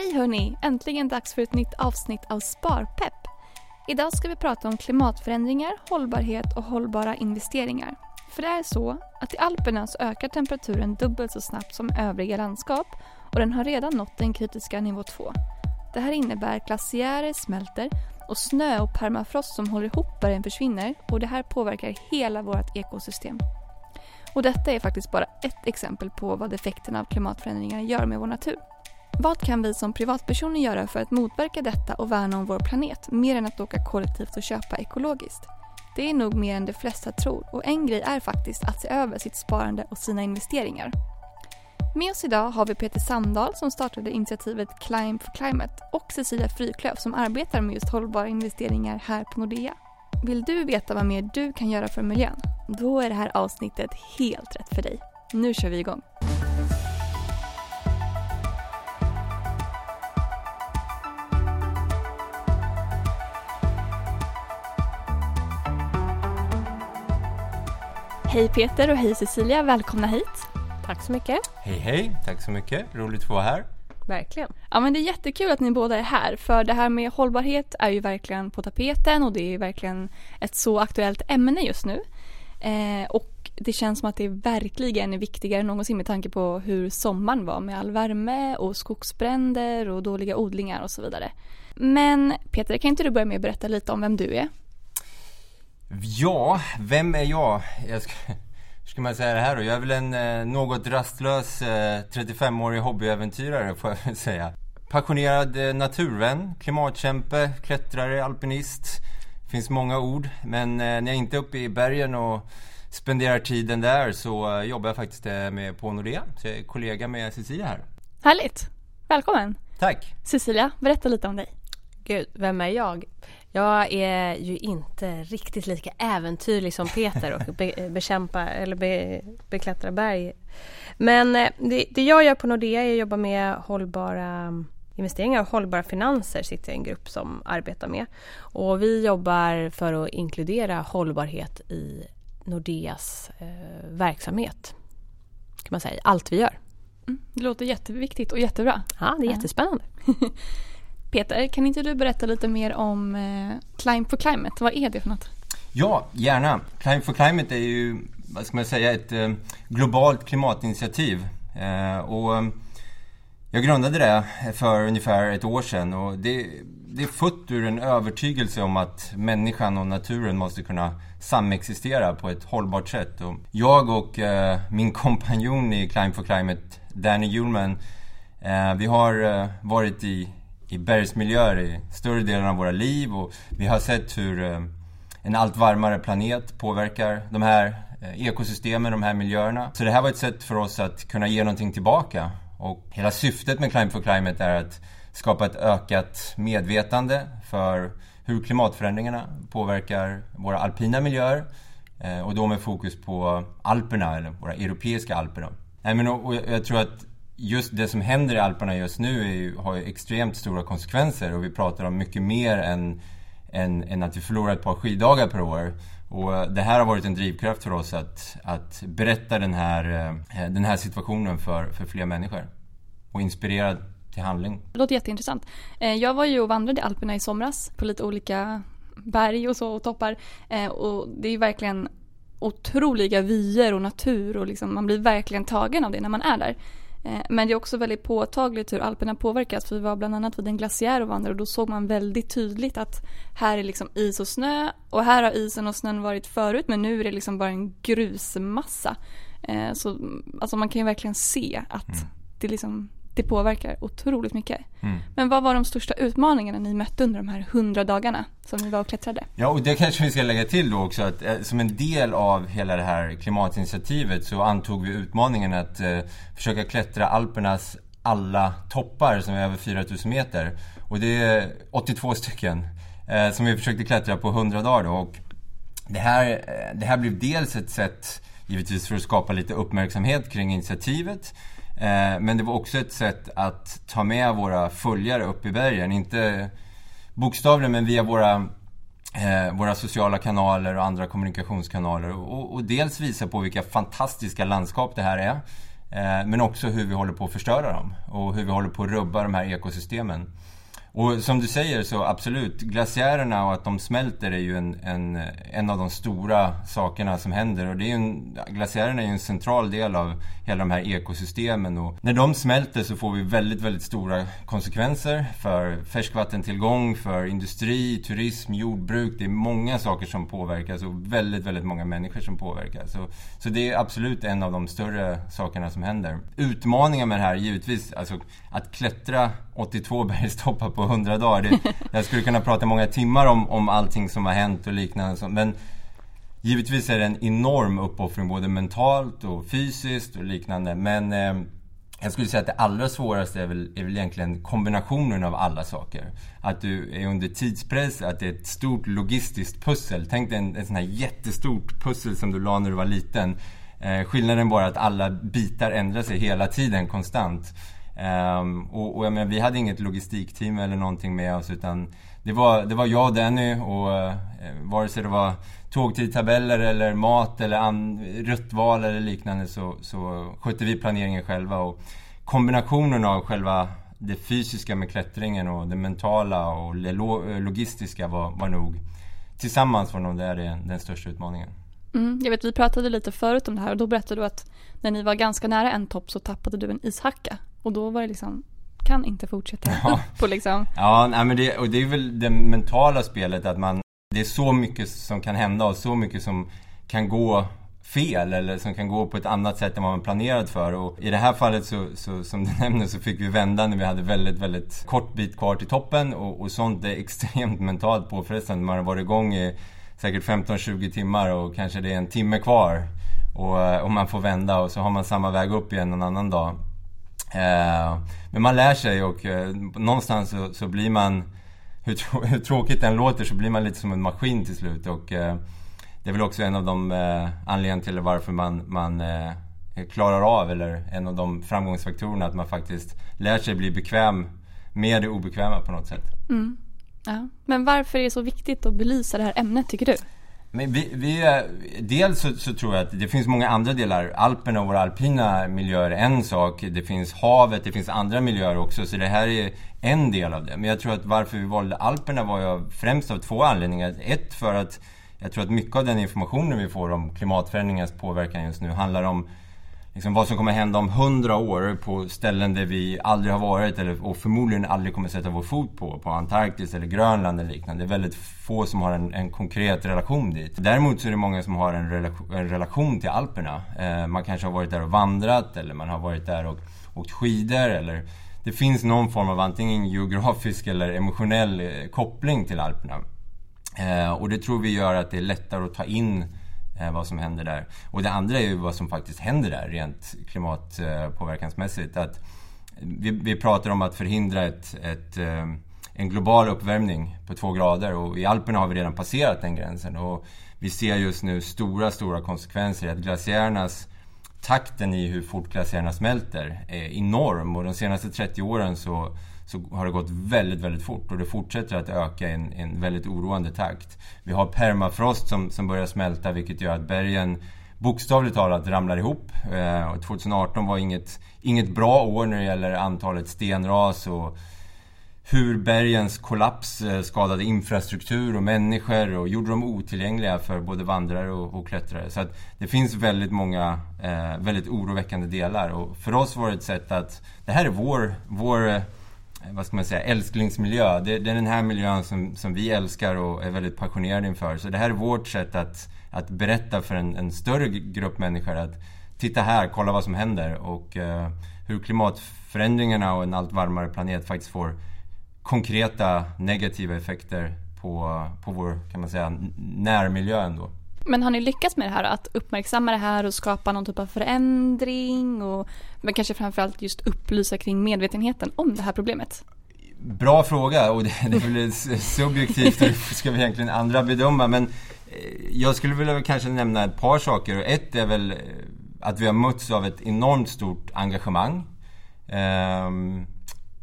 Hej hörni! Äntligen dags för ett nytt avsnitt av Sparpepp. Idag ska vi prata om klimatförändringar, hållbarhet och hållbara investeringar. För det är så att i Alperna så ökar temperaturen dubbelt så snabbt som övriga landskap och den har redan nått den kritiska nivå 2. Det här innebär glaciärer smälter och snö och permafrost som håller ihop bergen försvinner och det här påverkar hela vårt ekosystem. Och detta är faktiskt bara ett exempel på vad effekterna av klimatförändringar gör med vår natur. Vad kan vi som privatpersoner göra för att motverka detta och värna om vår planet mer än att åka kollektivt och köpa ekologiskt? Det är nog mer än de flesta tror och en grej är faktiskt att se över sitt sparande och sina investeringar. Med oss idag har vi Peter Sandahl som startade initiativet Climb for Climate och Cecilia Fryklöf som arbetar med just hållbara investeringar här på Nordea. Vill du veta vad mer du kan göra för miljön? Då är det här avsnittet helt rätt för dig. Nu kör vi igång! Hej Peter och hej Cecilia, välkomna hit. Tack så mycket. Hej hej, tack så mycket. Roligt att vara här. Verkligen. Ja men det är jättekul att ni båda är här för det här med hållbarhet är ju verkligen på tapeten och det är verkligen ett så aktuellt ämne just nu. Eh, och det känns som att det verkligen är viktigare än någonsin med tanke på hur sommaren var med all värme och skogsbränder och dåliga odlingar och så vidare. Men Peter, kan inte du börja med att berätta lite om vem du är? Ja, vem är jag? jag ska, hur ska man säga det här då? Jag är väl en eh, något rastlös eh, 35-årig hobbyäventyrare får jag väl säga. Passionerad eh, naturvän, klimatkämpe, klättrare, alpinist. Det finns många ord, men eh, när jag inte är uppe i bergen och spenderar tiden där så eh, jobbar jag faktiskt eh, med på Nordea. Så jag är kollega med Cecilia här. Härligt! Välkommen! Tack! Cecilia, berätta lite om dig. Gud, vem är jag? Jag är ju inte riktigt lika äventyrlig som Peter och be, bekämpa eller be, beklättra berg. Men eh, det, det, jag gör på Nordea är att jobba med hållbara investeringar och hållbara finanser sitter jag i en grupp som arbetar med. Och vi jobbar för att inkludera hållbarhet i Nordeas eh, verksamhet. Kan man säga, allt vi gör. Mm, det låter jätteviktigt och jättebra. Ja, det är jättespännande. Peter, kan inte du berätta lite mer om eh, Climb for Climate? Vad är det för något? Ja, gärna. Climb for Climate är ju, vad ska man säga, ett eh, globalt klimatinitiativ. Eh, och jag grundade det för ungefär ett år sedan och det, det är fött ur en övertygelse om att människan och naturen måste kunna samexistera på ett hållbart sätt. Och jag och min kompanjon i Climb for Climate, Danny Hjulman, vi har varit i i bergsmiljöer i större delen av våra liv och vi har sett hur eh, en allt varmare planet påverkar de här eh, ekosystemen, de här miljöerna. Så det här var ett sätt för oss att kunna ge någonting tillbaka. Och hela syftet med Climb for Climate är att skapa ett ökat medvetande för hur klimatförändringarna påverkar våra alpina miljöer eh, och då med fokus på Alperna, eller våra europeiska alper. Nej, men, och jag tror att just det som händer i Alperna just nu ju, har ju extremt stora konsekvenser och vi pratar om mycket mer än, än, än att vi förlorar ett par skiddagar per år. Och det här har varit en drivkraft för oss att, att berätta den här, eh, den här situationen för, för fler människor. Och inspirera till handling. Det låter jätteintressant. Eh, jag var ju och vandrade i Alperna i somras på lite olika berg och så och toppar. Eh, och det är verkligen otroliga vyer och natur och liksom, man blir verkligen tagen av det när man är där. Eh, men det är också väldigt påtagligt hur Alperna påverkas. För vi var bland annat vid en glaciär och vandrade och då såg man väldigt tydligt att här är liksom is och snö och här har isen och snön varit förut men nu är det liksom bara en grusmassa. Eh, så alltså man kan ju verkligen se att mm. det liksom det påverkar otroligt mycket. Mm. Men vad var de största utmaningarna ni mötte under de här hundra dagarna som ni var och klättrade? Ja, och det kanske vi ska lägga till då också att eh, som en del av hela det här klimatinitiativet så antog vi utmaningen att eh, försöka klättra Alpernas alla toppar som är över 4000 meter. Och det är 82 stycken eh, som vi försökte klättra på 100 dagar då. Och det här, eh, det här blev dels ett sätt givetvis för att skapa lite uppmärksamhet kring initiativet. Eh, men det var också ett sätt att ta med våra följare upp i bergen. Inte bokstavligen, men via våra, eh, våra sociala kanaler och andra kommunikationskanaler. Och, och, dels visa på vilka fantastiska landskap det här är. Eh, men också hur vi håller på att förstöra dem och hur vi håller på att rubba de här ekosystemen. Och som du säger så absolut, glaciärerna och att de smälter är ju en, en, en av de stora sakerna som händer. Och det är en, glaciärerna är ju en central del av hela de här ekosystemen. Och när de smälter så får vi väldigt, väldigt stora konsekvenser för färskvattentillgång, för industri, turism, jordbruk. Det är många saker som påverkas och väldigt, väldigt många människor som påverkas. Så, så det är absolut en av de större sakerna som händer. Utmaningen med det här givetvis, alltså att klättra 82 bergstoppar på 100 dagar. Det, jag skulle kunna prata många timmar om, om allting som har hänt och liknande. Men givetvis är det en enorm uppoffring både mentalt och fysiskt och liknande. Men eh, jag skulle säga att det allra svåraste är väl, är väl egentligen kombinationen av alla saker. Att du är under tidspress, att det är ett stort logistiskt pussel. Tänk dig en, en sån här jättestort pussel som du la när du var liten. Eh, skillnaden bara att alla bitar ändrar sig hela tiden, konstant. Um, och, och jag menar, vi hade inget logistikteam eller någonting med oss utan det var, det var jag och Danny och uh, vare sig det var tågtidtabeller eller mat eller an, ruttval eller liknande så, så skötte vi planeringen själva. Och kombinationen av själva det fysiska med klättringen och det mentala och det logistiska var, var nog tillsammans var nog det den, den största utmaningen. Mm, jag vet, vi pratade lite förut om det här och då berättade du att när ni var ganska nära en topp så tappade du en ishacka. Och då var det liksom, kan inte fortsätta ja. på liksom. Ja, nej, men det, och det är väl det mentala spelet att man, det är så mycket som kan hända och så mycket som kan gå fel eller som kan gå på ett annat sätt än vad man planerat för. Och i det här fallet så, så som du nämner så fick vi vända när vi hade väldigt, väldigt kort bit kvar till toppen och, och sånt är extremt mentalt påfrestande. Man har varit igång i säkert 15-20 timmar och kanske det är en timme kvar. Och, och man får vända och så har man samma väg upp igen en annan dag. Eh, men man lär sig och eh, någonstans så, så blir man, hur, hur tråkigt den låter, så blir man lite som en maskin till slut. Och eh, det är väl också en av de anledningarna till varför man, man klarar av, eller en av de framgångsfaktorerna, att man faktiskt lär sig bli bekväm med det obekväma på något sätt. Mm. Ja. Men varför är det så viktigt att belysa det här ämnet tycker du? Men vi, vi, dels så, så, tror jag att det finns många andra delar. Alperna och våra alpina miljöer är en sak. Det finns havet, det finns andra miljöer också. Så det här är en del av det. Men jag tror att varför vi valde Alperna var jag främst av två anledningar. Ett för att jag tror att mycket av den informationen vi får om klimatförändringens påverkan just nu handlar om liksom vad som kommer hända om hundra år på ställen där vi aldrig har varit eller, och förmodligen aldrig kommer sätta vår fot på. På Antarktis eller Grönland eller liknande. Det är väldigt få som har en, en konkret relation dit. Däremot så är det många som har en, relation, en relation till Alperna. Eh, man kanske har varit där och vandrat eller man har varit där och åkt skidor eller det finns någon form av antingen geografisk eller emotionell eh, koppling till Alperna. Eh, och det tror vi gör att det är lättare att ta in Eh, Eh, vad som händer där. Och det andra är ju vad som faktiskt händer där rent klimatpåverkansmässigt. Att vi, vi pratar om att förhindra ett, ett, eh, en global uppvärmning på två grader och i Alperna har vi redan passerat den gränsen. Och vi ser just nu stora, stora konsekvenser i att glaciärernas takten i hur fort glaciärerna smälter är enorm och de senaste 30 åren så så har det gått väldigt, väldigt fort och det fortsätter att öka i en, en väldigt oroande takt. Vi har permafrost som, som börjar smälta vilket gör att bergen bokstavligt talat ramlar ihop. Eh, 2018 var inget, inget bra år när det gäller antalet stenras och hur bergens kollaps eh, skadade infrastruktur och människor och gjorde dem otillgängliga för både vandrare och, och klättrare. Så att det finns väldigt många eh, väldigt oroväckande delar och för oss var det ett sätt att det här är vår, vår eh, vad ska man säga, älsklingsmiljö. Det, det, är den här miljön som, som vi älskar och är väldigt passionerade inför. Så det här är vårt sätt att, att berätta för en, en större grupp människor att titta här, kolla vad som händer och eh, hur klimatförändringarna och en allt varmare planet faktiskt får konkreta negativa effekter på, på vår, kan man säga, närmiljö ändå. Men har ni lyckats med det här att uppmärksamma det här och skapa någon typ av förändring och men kanske framförallt just upplysa kring medvetenheten om det här problemet? Bra fråga och det, det väl subjektivt och det ska vi egentligen andra bedöma men eh, jag skulle vilja kanske nämna ett par saker. Ett är väl eh, att vi har mötts av ett enormt stort engagemang. Ehm,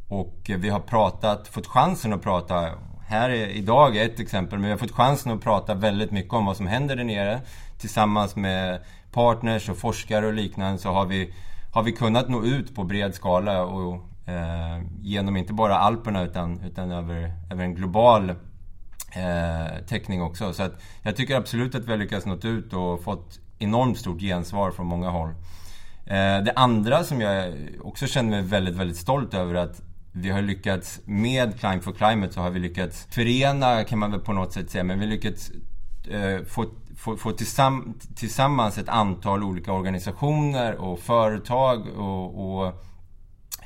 och vi har pratat, fått chansen att prata här är, idag är ett exempel, men vi har fått chansen att prata väldigt mycket om vad som händer där nere. Tillsammans med partners och forskare och liknande så har vi, har vi kunnat nå ut på bred skala och eh, genom inte bara Alperna utan, utan över, över en global eh, täckning också. Så att jag tycker absolut att vi har lyckats nå ut och fått enormt stort gensvar från många håll. Eh, det andra som jag också känner mig väldigt, väldigt stolt över att vi har lyckats, med Climb for Climate så har vi lyckats förena kan man väl på något sätt säga, men vi har lyckats eh, få, få, få tillsamm tillsammans ett antal olika organisationer och företag och, och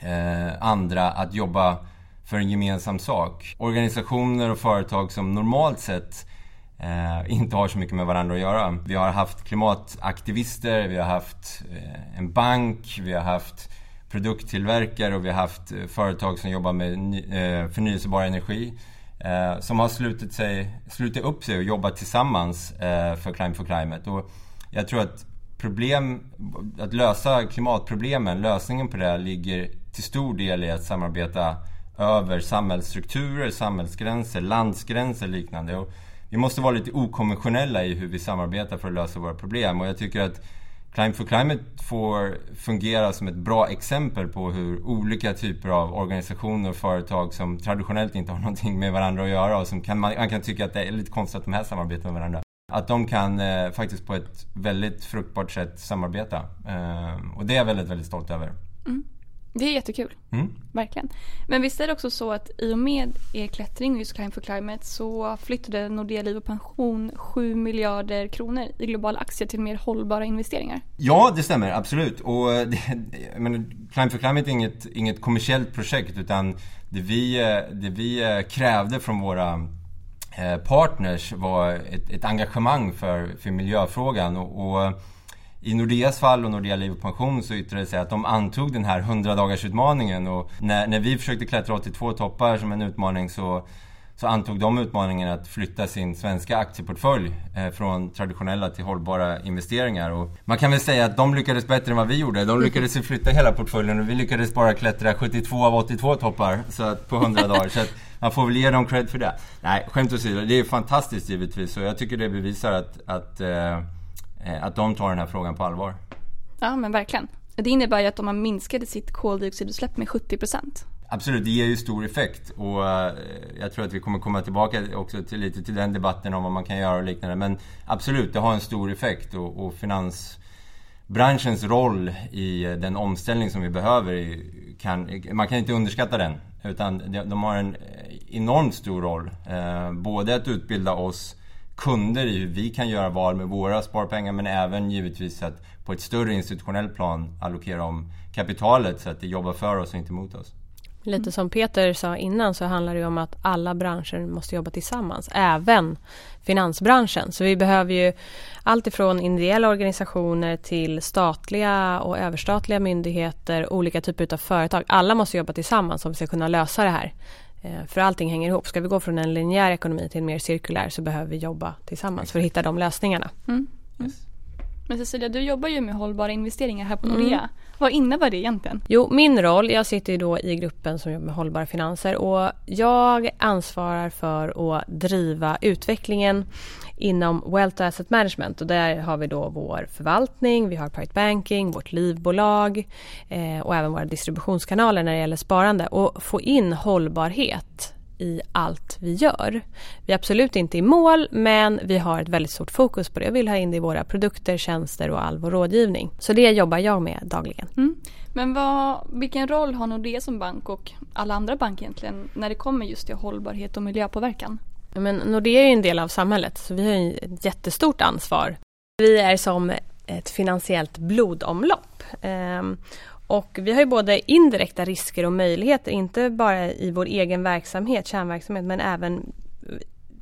eh, andra att jobba för en gemensam sak. Organisationer och företag som normalt sett eh, inte har så mycket med varandra att göra. Vi har haft klimataktivister, vi har haft eh, en bank, vi har haft produkttillverkare och vi har haft eh, företag som jobbar med eh, förnyelsebar energi. Eh, som har slutit, sig, slutit upp sig och jobbat tillsammans för Climate for Climate. Och jag tror att problem, att lösa klimatproblemen, lösningen på det ligger till stor del i att samarbeta över samhällsstrukturer, samhällsgränser, landsgränser och liknande. Och vi måste vara lite okonventionella i hur vi samarbetar för att lösa våra problem. Och jag tycker att Climb for Climate får fungera som ett bra exempel på hur olika typer av organisationer och företag som traditionellt inte har någonting med varandra att göra och som kan, man kan tycka att det är lite konstigt att de här samarbetar med varandra. Att de kan eh, faktiskt på ett väldigt fruktbart sätt samarbeta. Eh, och det är jag väldigt, väldigt stolt över. Mm. Det är jättekul. Mm. Verkligen. Men visst är det också så att i och med er klättring just Climb for Climate så flyttade Nordea Liv och Pension 7 miljarder kronor i globala aktier till mer hållbara investeringar. Ja, det stämmer. Absolut. Och det, men Climb for Climate är inget, inget kommersiellt projekt utan det vi, det vi krävde från våra eh, partners var ett, ett engagemang för, för miljöfrågan. och, och i Nordeas fall och Nordea Liv och Pension så yttrade det sig att de antog den här 100-dagarsutmaningen. och när, när vi försökte klättra 82 toppar som en utmaning så, så antog de utmaningen att flytta sin svenska aktieportfölj eh, från traditionella till hållbara investeringar. Och man kan väl säga att de lyckades bättre än vad vi gjorde. De lyckades flytta hela portföljen och vi lyckades bara klättra 72 av 82 toppar så att, på 100 dagar. Så att man får väl ge dem cred för det. Nej, skämt åsido. Det är fantastiskt givetvis och jag tycker det bevisar att, att Eh, att de tar den här frågan på allvar. Ja men verkligen. Det innebär ju att de har minskat sitt koldioxidutsläpp med 70 procent. Absolut, det ger ju stor effekt och eh, jag tror att vi kommer komma tillbaka också till, lite till den debatten om vad man kan göra och liknande. Men absolut, det har en stor effekt och, och finansbranschens roll i den omställning som vi behöver, kan, man kan inte underskatta den. Utan de har en enormt stor roll. Eh, både att utbilda oss kunder i hur vi kan göra val med våra sparpengar men även givetvis att på ett större institutionellt plan allokera om kapitalet så att det jobbar för oss och inte mot oss. Lite som Peter sa innan så handlar det om att alla branscher måste jobba tillsammans, även finansbranschen. Så vi behöver ju allt ifrån ideella organisationer till statliga och överstatliga myndigheter, olika typer av företag. Alla måste jobba tillsammans om vi ska kunna lösa det här. Eh, för allting hänger ihop. Ska vi gå från en linjär ekonomi till en mer cirkulär så behöver vi jobba tillsammans för att hitta de lösningarna. Mm. Yes. Men Cecilia, du jobbar ju med hållbara investeringar här på mm. Nordea. Mm. Vad innebär det egentligen? Jo, min roll, jag sitter ju då i gruppen som jobbar med hållbara finanser och jag ansvarar för att driva utvecklingen inom Wealth Asset Management och där har vi då vår förvaltning, vi har Private Banking, vårt livbolag eh, och även våra distributionskanaler när det gäller sparande och få in hållbarhet i allt vi gör. Vi är absolut inte i mål men vi har ett väldigt stort fokus på det och vill ha in det i våra produkter, tjänster och all vår rådgivning. Så det jobbar jag med dagligen. Mm. Men vad, vilken roll har Nordea som bank och alla andra banker egentligen när det kommer just till hållbarhet och miljöpåverkan? Men Nordea är en del av samhället så vi har ett jättestort ansvar. Vi är som ett finansiellt blodomlopp. Och vi har ju både indirekta risker och möjligheter, inte bara i vår egen verksamhet, kärnverksamhet, men även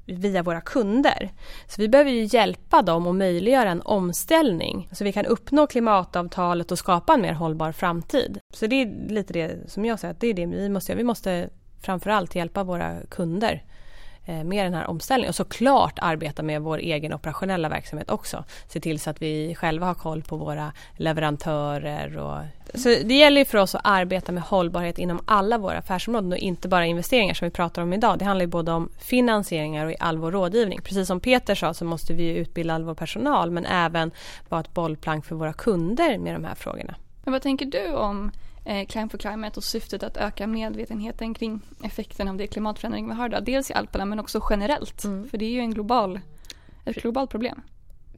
via våra kunder. Så vi behöver ju hjälpa dem och möjliggöra en omställning så vi kan uppnå klimatavtalet och skapa en mer hållbar framtid. Så det är lite det som jag säger att det är det vi måste göra. Vi måste framförallt hjälpa våra kunder Eh, med den här omställningen och såklart arbeta med vår egen operationella verksamhet också. Se till så att vi själva har koll på våra leverantörer. Och... Så det gäller för oss att arbeta med hållbarhet inom alla våra affärsområden och inte bara investeringar som vi pratar om idag. Det handlar ju både om finansieringar och i all vår rådgivning. Precis som Peter sa så måste vi utbilda all vår personal men även vara ett bollplank för våra kunder med de här frågorna. Men vad tänker du om Climb for Climate och syftet att öka medvetenheten kring effekten av det klimatförändring vi har idag? Dels i Alperna men också generellt. Mm. För det är ju en global, ett globalt problem.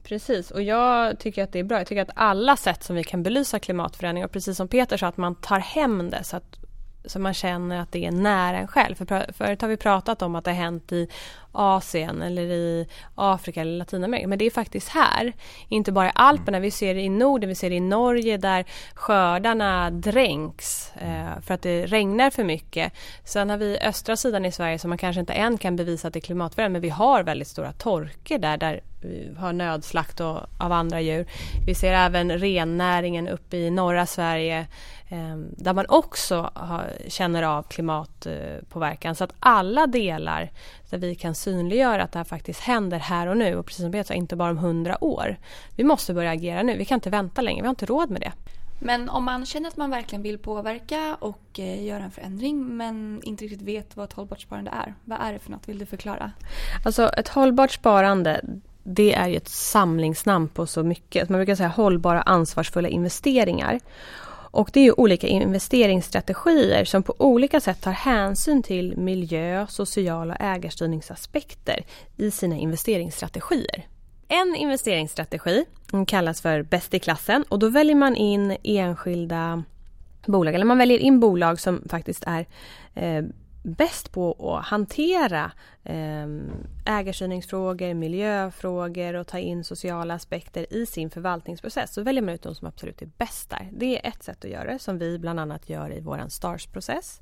Precis, och jag tycker att det är bra. Jag tycker att alla sätt som vi kan belysa klimatförändring och precis som Peter sa att man tar hem det så att så man känner att det är nära en själv. För förut har vi pratat om att det har hänt i Asien eller i Afrika eller Latinamerika. Men det är faktiskt här. Inte bara i Alperna, vi ser det i Norden, vi ser det i Norge där skördarna dränks eh, för att det regnar för mycket. Sen har vi östra sidan i Sverige som man kanske inte än kan bevisa att det är klimatförändring men vi har väldigt stora torker där, där vi har nödslakt och, av andra djur. Vi ser även rennäringen uppe i norra Sverige där man också känner av klimatpåverkan. Så att alla delar där vi kan synliggöra att det här faktiskt händer här och nu och precis som sa, inte bara om hundra år. Vi måste börja agera nu, vi kan inte vänta längre, vi har inte råd med det. Men om man känner att man verkligen vill påverka och eh, göra en förändring men inte riktigt vet vad ett hållbart sparande är. Vad är det för något? Vill du förklara? Alltså ett hållbart sparande det är ju ett samlingsnamn på så mycket. Man brukar säga hållbara ansvarsfulla investeringar. Och det är olika investeringsstrategier som på olika sätt tar hänsyn till miljö, sociala och ägarstyrningsaspekter i sina investeringsstrategier. En investeringsstrategi kallas för bäst i klassen och då väljer man in enskilda bolag, eller man väljer in bolag som faktiskt är eh, bäst på att hantera ehm, ägarstyrningsfrågor, miljöfrågor och ta in sociala aspekter i sin förvaltningsprocess. Så väljer man ut de som absolut är bäst där. Det är ett sätt att göra det som vi bland annat gör i vår STARS-process.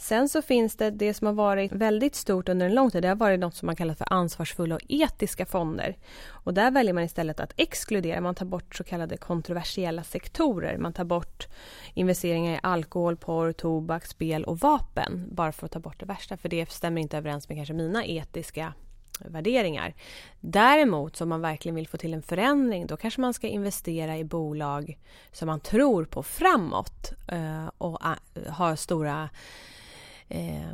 Sen så finns det det som har varit väldigt stort under en lång tid. Det har varit något som man kallar för ansvarsfulla och etiska fonder. Och där väljer man istället att exkludera. Man tar bort så kallade kontroversiella sektorer. Man tar bort investeringar i alkohol, porr, tobak, spel och vapen. Bara för att ta bort det värsta. För det stämmer inte överens med kanske mina etiska värderingar. Däremot om man verkligen vill få till en förändring då kanske man ska investera i bolag som man tror på framåt eh, och eh, har stora eh,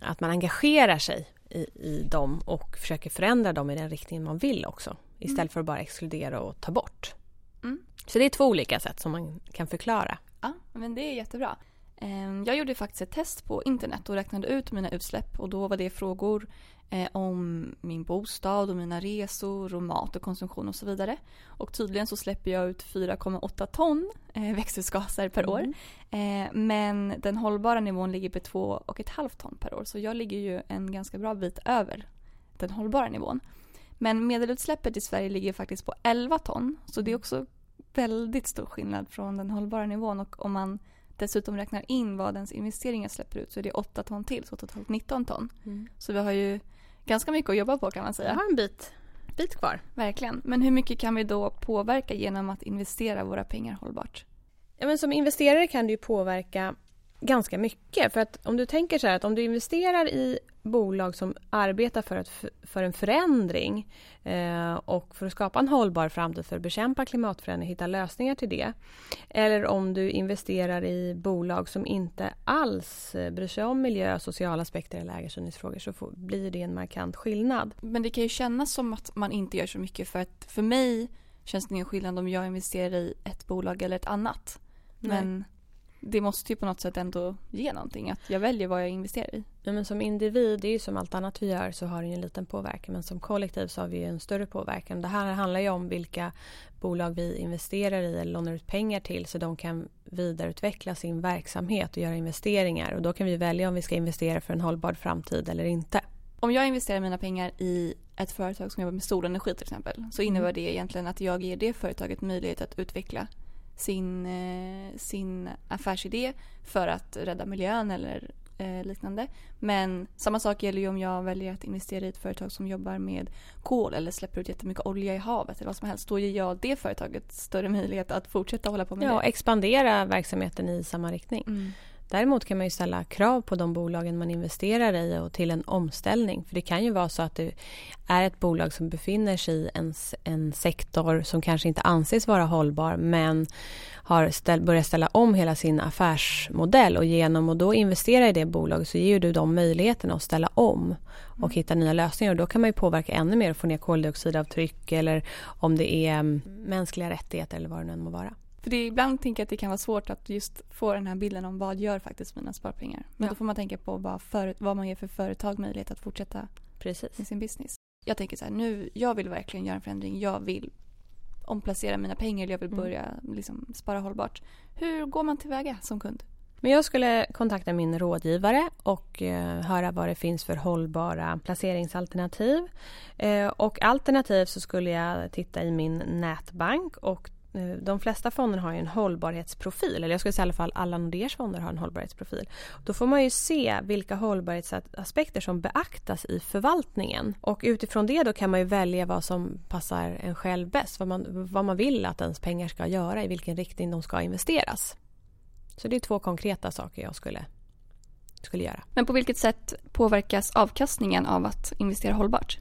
att man engagerar sig i, i dem och försöker förändra dem i den riktningen man vill också. Istället mm. för att bara exkludera och ta bort. Mm. Så det är två olika sätt som man kan förklara. Ja, men det är jättebra. Ehm, jag gjorde faktiskt ett test på internet och räknade ut mina utsläpp och då var det frågor eh, om min bostad och mina resor och mat och konsumtion och så vidare. Och tydligen så släpper jag ut 4,8 ton eh, växthusgaser per år. Mm. Eh, men den hållbara nivån ligger på 2,5 ton per år så jag ligger ju en ganska bra bit över den hållbara nivån. Men medelutsläppet i Sverige ligger faktiskt på 11 ton så det är också väldigt stor skillnad från den hållbara nivån och om man dessutom räknar in vad ens investeringar släpper ut så är det 8 ton till, så totalt 19 ton. Mm. Så vi har ju ganska mycket att jobba på kan man säga. Vi har en bit, bit kvar. Verkligen. Men hur mycket kan vi då påverka genom att investera våra pengar hållbart? Ja, men som investerare kan du påverka ganska mycket. För att om du tänker så här att om du investerar i bolag som arbetar för, att, för en förändring eh, och för att skapa en hållbar framtid för att bekämpa klimatförändring, hitta lösningar till det. Eller om du investerar i bolag som inte alls eh, bryr sig om miljö, sociala aspekter eller ägarstyrningsfrågor så får, blir det en markant skillnad. Men det kan ju kännas som att man inte gör så mycket för att för mig känns det ingen skillnad om jag investerar i ett bolag eller ett annat. Men det måste ju på något sätt ändå ge någonting. Att jag väljer vad jag investerar i. Ja, men som individ, det är ju som allt annat vi gör, så har det ju en liten påverkan. Men som kollektiv så har vi en större påverkan. Det här handlar ju om vilka bolag vi investerar i eller lånar ut pengar till så de kan vidareutveckla sin verksamhet och göra investeringar. Och då kan vi välja om vi ska investera för en hållbar framtid eller inte. Om jag investerar mina pengar i ett företag som jobbar med solenergi till exempel så innebär mm. det egentligen att jag ger det företaget möjlighet att utveckla sin, eh, sin affärsidé för att rädda miljön eller eh, liknande. Men samma sak gäller ju om jag väljer att investera i ett företag som jobbar med kol eller släpper ut jättemycket olja i havet eller vad som helst. Då ger jag det företaget större möjlighet att fortsätta hålla på med ja, det. Ja, expandera verksamheten i samma riktning. Mm. Däremot kan man ju ställa krav på de bolagen man investerar i och till en omställning. För det kan ju vara så att det är ett bolag som befinner sig i en, en sektor som kanske inte anses vara hållbar men har ställ, börjat ställa om hela sin affärsmodell och genom att då investera i det bolaget så ger du dem möjligheten att ställa om och mm. hitta nya lösningar och då kan man ju påverka ännu mer och få ner koldioxidavtryck eller om det är mm, mänskliga rättigheter eller vad det nu må vara. För det, ibland tänker jag att det kan vara svårt att just få den här bilden om vad gör faktiskt mina sparpengar. Men Ja. då får man tänka på vad, för, vad man ger för företag möjlighet att fortsätta Precis. med sin business. Jag tänker så här, nu, jag vill verkligen göra en förändring. Jag vill omplacera mina pengar eller jag vill Mm. börja liksom, spara hållbart. Hur går man tillväga som kund? Men jag skulle kontakta min rådgivare och eh, höra vad det finns för hållbara placeringsalternativ. Eh, och alternativt så skulle jag titta i min nätbank och de flesta fonder har en hållbarhetsprofil, eller jag skulle säga i alla fall alla Nordeas fonder har en hållbarhetsprofil. Då får man ju se vilka hållbarhetsaspekter som beaktas i förvaltningen. Och utifrån det då kan man ju välja vad som passar en själv bäst, vad man, vad man vill att ens pengar ska göra, i vilken riktning de ska investeras. Så det är två konkreta saker jag skulle, skulle göra. Men på vilket sätt påverkas avkastningen av att investera hållbart?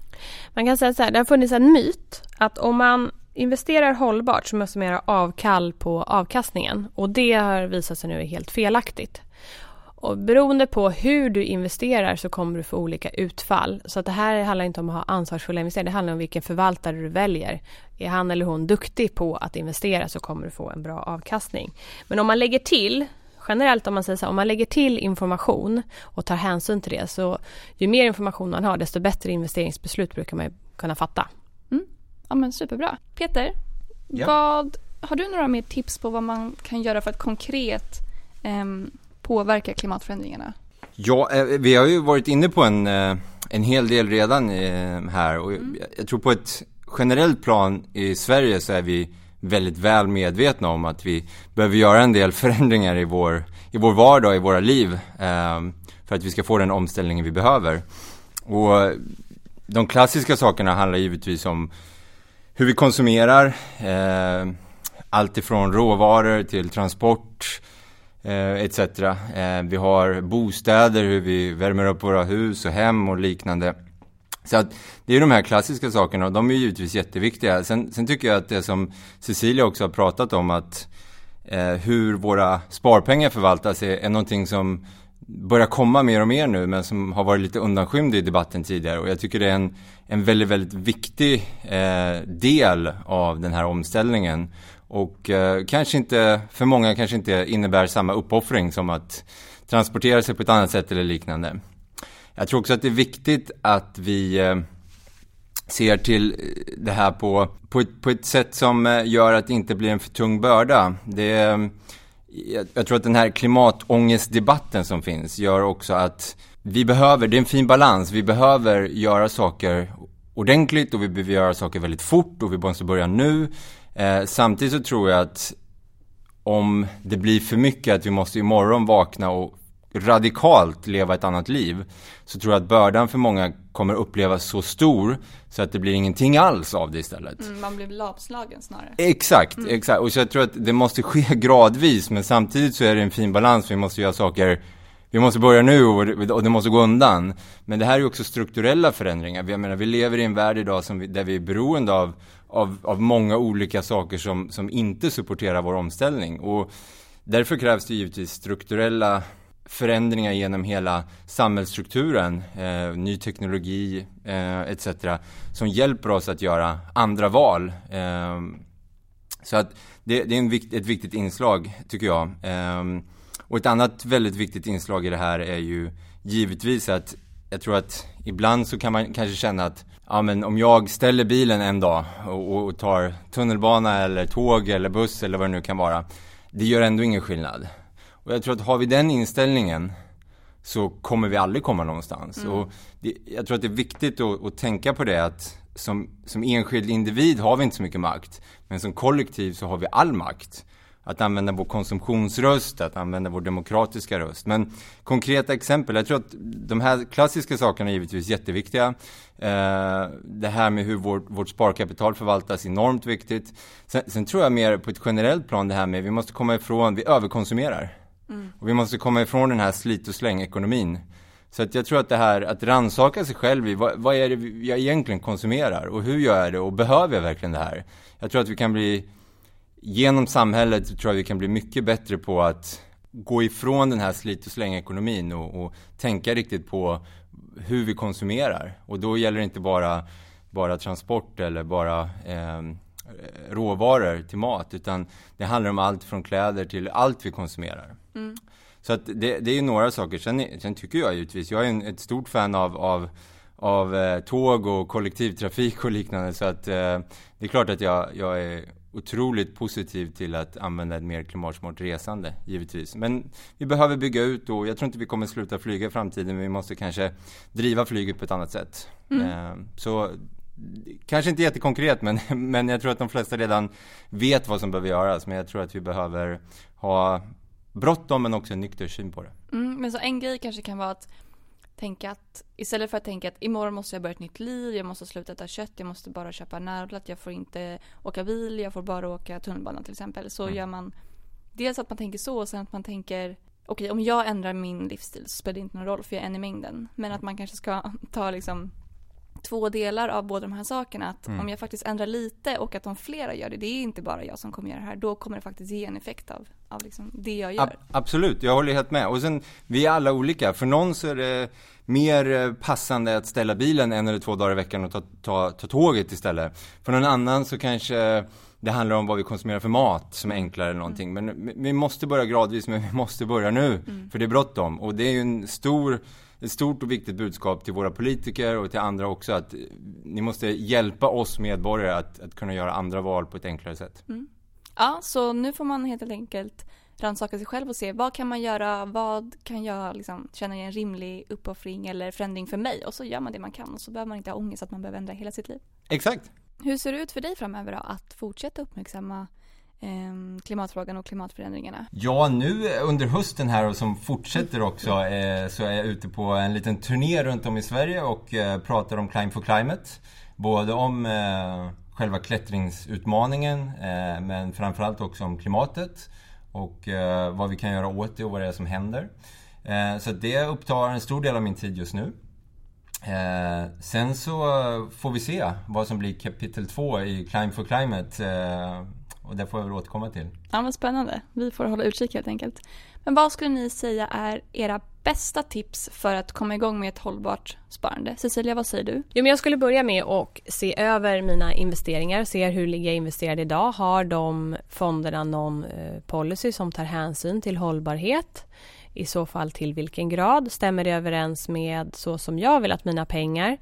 Man kan säga så här, det har funnits en myt att om man investerar hållbart så måste man göra avkall på avkastningen och det har visat sig nu är helt felaktigt. Och beroende på hur du investerar så kommer du få olika utfall. Så att det här handlar inte om att ha ansvarsfulla investeringar, det handlar om vilken förvaltare du väljer. Är han eller hon duktig på att investera så kommer du få en bra avkastning. Men om man lägger till generellt om man säger så här, om man lägger till information och tar hänsyn till det så ju mer information man har desto bättre investeringsbeslut brukar man kunna fatta. Ja men superbra. Peter, Ja. vad, har du några mer tips på vad man kan göra för att konkret ehm, påverka klimatförändringarna? Ja, eh, vi har ju varit inne på en, eh, en hel del redan eh, här och jag, jag tror på ett generellt plan i Sverige så är vi väldigt väl medvetna om att vi behöver göra en del förändringar i vår, i vår vardag, i våra liv eh, för att vi ska få den omställningen vi behöver. Och de klassiska sakerna handlar givetvis om hur vi konsumerar, eh, allt ifrån råvaror till transport, eh, etc. Eh, vi har bostäder, hur vi värmer upp våra hus och hem och liknande. Så att det är de här klassiska sakerna och de är givetvis jätteviktiga. Sen, sen tycker jag att det som Cecilia också har pratat om att eh, hur våra sparpengar förvaltas är, är någonting som börjar komma mer och mer nu men som har varit lite undanskymd i debatten tidigare och jag tycker det är en, en väldigt, väldigt viktig eh, del av den här omställningen och eh, kanske inte, för många kanske inte innebär samma uppoffring som att transportera sig på ett annat sätt eller liknande. Jag tror också att det är viktigt att vi eh, ser till eh, det här på, på, ett, på ett sätt som eh, gör att det inte blir en för tung börda. Det, är- jag, jag tror att den här klimatångestdebatten som finns gör också att vi behöver, det är en fin balans, vi behöver göra saker ordentligt och vi behöver göra saker väldigt fort och vi måste börja nu. Eh, samtidigt så tror jag att om det blir för mycket att vi måste imorgon vakna och radikalt leva ett annat liv så tror jag att bördan för många kommer upplevas så stor så att det blir ingenting alls av det istället. Mm, man blir lavslagen snarare. Exakt, exakt. Och så jag tror att det måste ske gradvis men samtidigt så är det en fin balans. Vi måste göra saker, vi måste börja nu och det, måste gå undan. Men det här är också strukturella förändringar. Jag menar, vi lever i en värld idag som vi, där vi är beroende av, av, av många olika saker som, som inte supporterar vår omställning. Och därför krävs det givetvis strukturella förändringar genom hela samhällsstrukturen, eh, ny teknologi eh, etc. som hjälper oss att göra andra val. Eh, så att det, det är en vikt, ett viktigt inslag tycker jag. Eh, och ett annat väldigt viktigt inslag i det här är ju givetvis att jag tror att ibland så kan man kanske känna att ja, men om jag ställer bilen en dag och, och tar tunnelbana eller tåg eller buss eller vad det nu kan vara. Det gör ändå ingen skillnad. Och jag tror att har vi den inställningen så kommer vi aldrig komma någonstans. Och det, jag tror att det är viktigt att, att tänka på det att som, som enskild individ har vi inte så mycket makt. Men som kollektiv så har vi all makt. Att använda vår konsumtionsröst, att använda vår demokratiska röst. Men konkreta exempel, jag tror att de här klassiska sakerna är givetvis jätteviktiga. Eh, det här med hur vår, vårt sparkapital förvaltas är enormt viktigt. Sen, sen tror jag mer på ett generellt plan det här med, vi måste komma ifrån, vi överkonsumerar. Mm. Och vi måste komma ifrån den här slit och släng-ekonomin. Så att jag tror att det här att rannsaka sig själv i vad, vad är det jag egentligen konsumerar och hur gör jag det och behöver jag verkligen det här? Jag tror att vi kan bli, genom samhället tror jag vi kan bli mycket bättre på att gå ifrån den här slit och släng-ekonomin och, och tänka riktigt på hur vi konsumerar. Och då gäller det inte bara, bara transport eller bara eh, råvaror till mat utan det handlar om allt från kläder till allt vi konsumerar. Mm. Så att det, det är ju några saker. Sen, sen tycker jag givetvis, jag är en, ett stort fan av, av, av eh, tåg och kollektivtrafik och liknande så att eh, det är klart att jag, jag är otroligt positiv till att använda ett mer klimatsmart resande, givetvis. Men vi behöver bygga ut och jag tror inte vi kommer sluta flyga i framtiden, men vi måste kanske driva flyget på ett annat sätt. Mm. Eh, så kanske inte jättekonkret, men, men jag tror att de flesta redan vet vad som behöver göras. Men jag tror att vi behöver ha bråttom, men också en nykter syn på det. Mm, men så en grej kanske kan vara att tänka att istället för att tänka att imorgon måste jag börja ett nytt liv, jag måste sluta äta kött, jag måste bara köpa närodlat, jag får inte åka bil, jag får bara åka tunnelbana till exempel. Så mm. gör man dels att man tänker så och sen att man tänker okej okay, om jag ändrar min livsstil så spelar det inte någon roll för jag är en i mängden. Men att man kanske ska ta liksom två delar av båda de här sakerna. Att mm. om jag faktiskt ändrar lite och att om flera gör det, det är inte bara jag som kommer göra det här, då kommer det faktiskt ge en effekt av, av liksom det jag gör. A absolut, jag håller helt med. Och sen, vi är alla olika. För någon så är det mer eh, passande att ställa bilen en eller två dagar i veckan och ta, ta, ta tåget istället. För någon annan så kanske det handlar om vad vi konsumerar för mat som är enklare eller någonting. Mm. Men vi måste börja gradvis, men vi måste börja nu. Mm. För det är bråttom. Och det är ju en stor ett stort och viktigt budskap till våra politiker och till andra också att ni måste hjälpa oss medborgare att, att kunna göra andra val på ett enklare sätt. Mm. Ja, så nu får man helt enkelt rannsaka sig själv och se vad kan man göra, vad kan jag liksom känna är en rimlig uppoffring eller förändring för mig och så gör man det man kan och så behöver man inte ha ångest att man behöver ändra hela sitt liv. Exakt. Hur ser det ut för dig framöver då att fortsätta uppmärksamma Ehm, klimatfrågan och klimatförändringarna? Ja, nu under hösten här och som fortsätter också eh, så är jag ute på en liten turné runt om i Sverige och eh, pratar om Climb for Climate. Både om eh, själva klättringsutmaningen men framförallt också om klimatet och vad vi kan göra åt det och vad det är som händer. Så det upptar en stor del av min tid just nu. sen så får vi se vad som blir kapitel två i Climb for Climate och det får jag väl återkomma till. Ja, vad spännande. Vi får hålla utkik helt enkelt. Men vad skulle ni säga är era bästa tips för att komma igång med ett hållbart sparande? Cecilia, vad säger du? Jo, men jag skulle börja med att se över mina investeringar, se hur ligger jag investerad idag? Har de fonderna någon eh, policy som tar hänsyn till hållbarhet? I så fall till vilken grad? Stämmer det överens med så som jag vill att mina pengar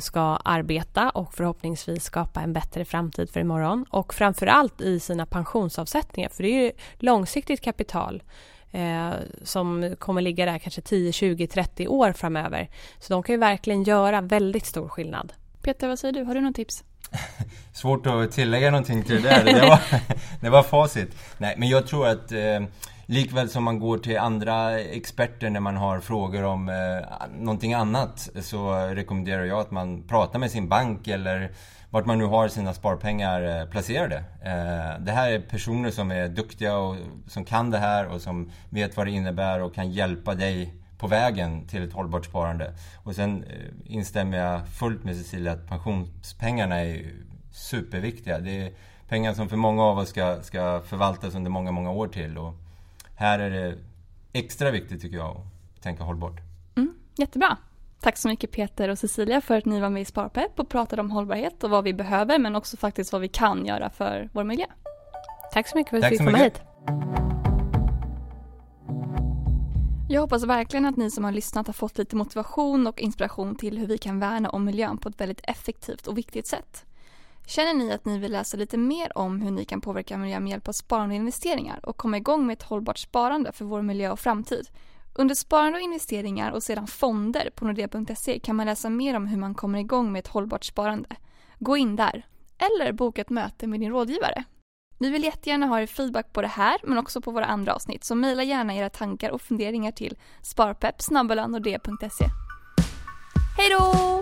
ska arbeta och förhoppningsvis skapa en bättre framtid för imorgon? Och framförallt i sina pensionsavsättningar, för det är ju långsiktigt kapital eh, som kommer ligga där kanske 10, 20, 30 år framöver. Så de kan ju verkligen göra väldigt stor skillnad. Peter, vad säger du? Har du något tips? Svårt att tillägga någonting till det där. Det var, det var facit. Nej, men jag tror att eh, Likväl som man går till andra experter när man har frågor om eh, någonting annat så rekommenderar jag att man pratar med sin bank eller vart man nu har sina sparpengar eh, placerade. Eh, det här är personer som är duktiga och som kan det här och som vet vad det innebär och kan hjälpa dig på vägen till ett hållbart sparande. Och sen eh, instämmer jag fullt med Cecilia att pensionspengarna är superviktiga. Det är pengar som för många av oss ska, ska förvaltas under många, många år till. Och här är det extra viktigt tycker jag att tänka hållbart. Mm, jättebra. Tack så mycket Peter och Cecilia för att ni var med i Sparpepp och pratade om hållbarhet och vad vi behöver men också faktiskt vad vi kan göra för vår miljö. Tack så mycket för att Tack vi fick komma hit. Jag hoppas verkligen att ni som har lyssnat har fått lite motivation och inspiration till hur vi kan värna om miljön på ett väldigt effektivt och viktigt sätt. Känner ni att ni vill läsa lite mer om hur ni kan påverka miljön med hjälp av sparande och investeringar och komma igång med ett hållbart sparande för vår miljö och framtid? Under sparande och investeringar och sedan fonder på nordea.se kan man läsa mer om hur man kommer igång med ett hållbart sparande. Gå in där. Eller boka ett möte med din rådgivare. Vi vill jättegärna ha er feedback på det här men också på våra andra avsnitt så mejla gärna era tankar och funderingar till sparpepp Hej då!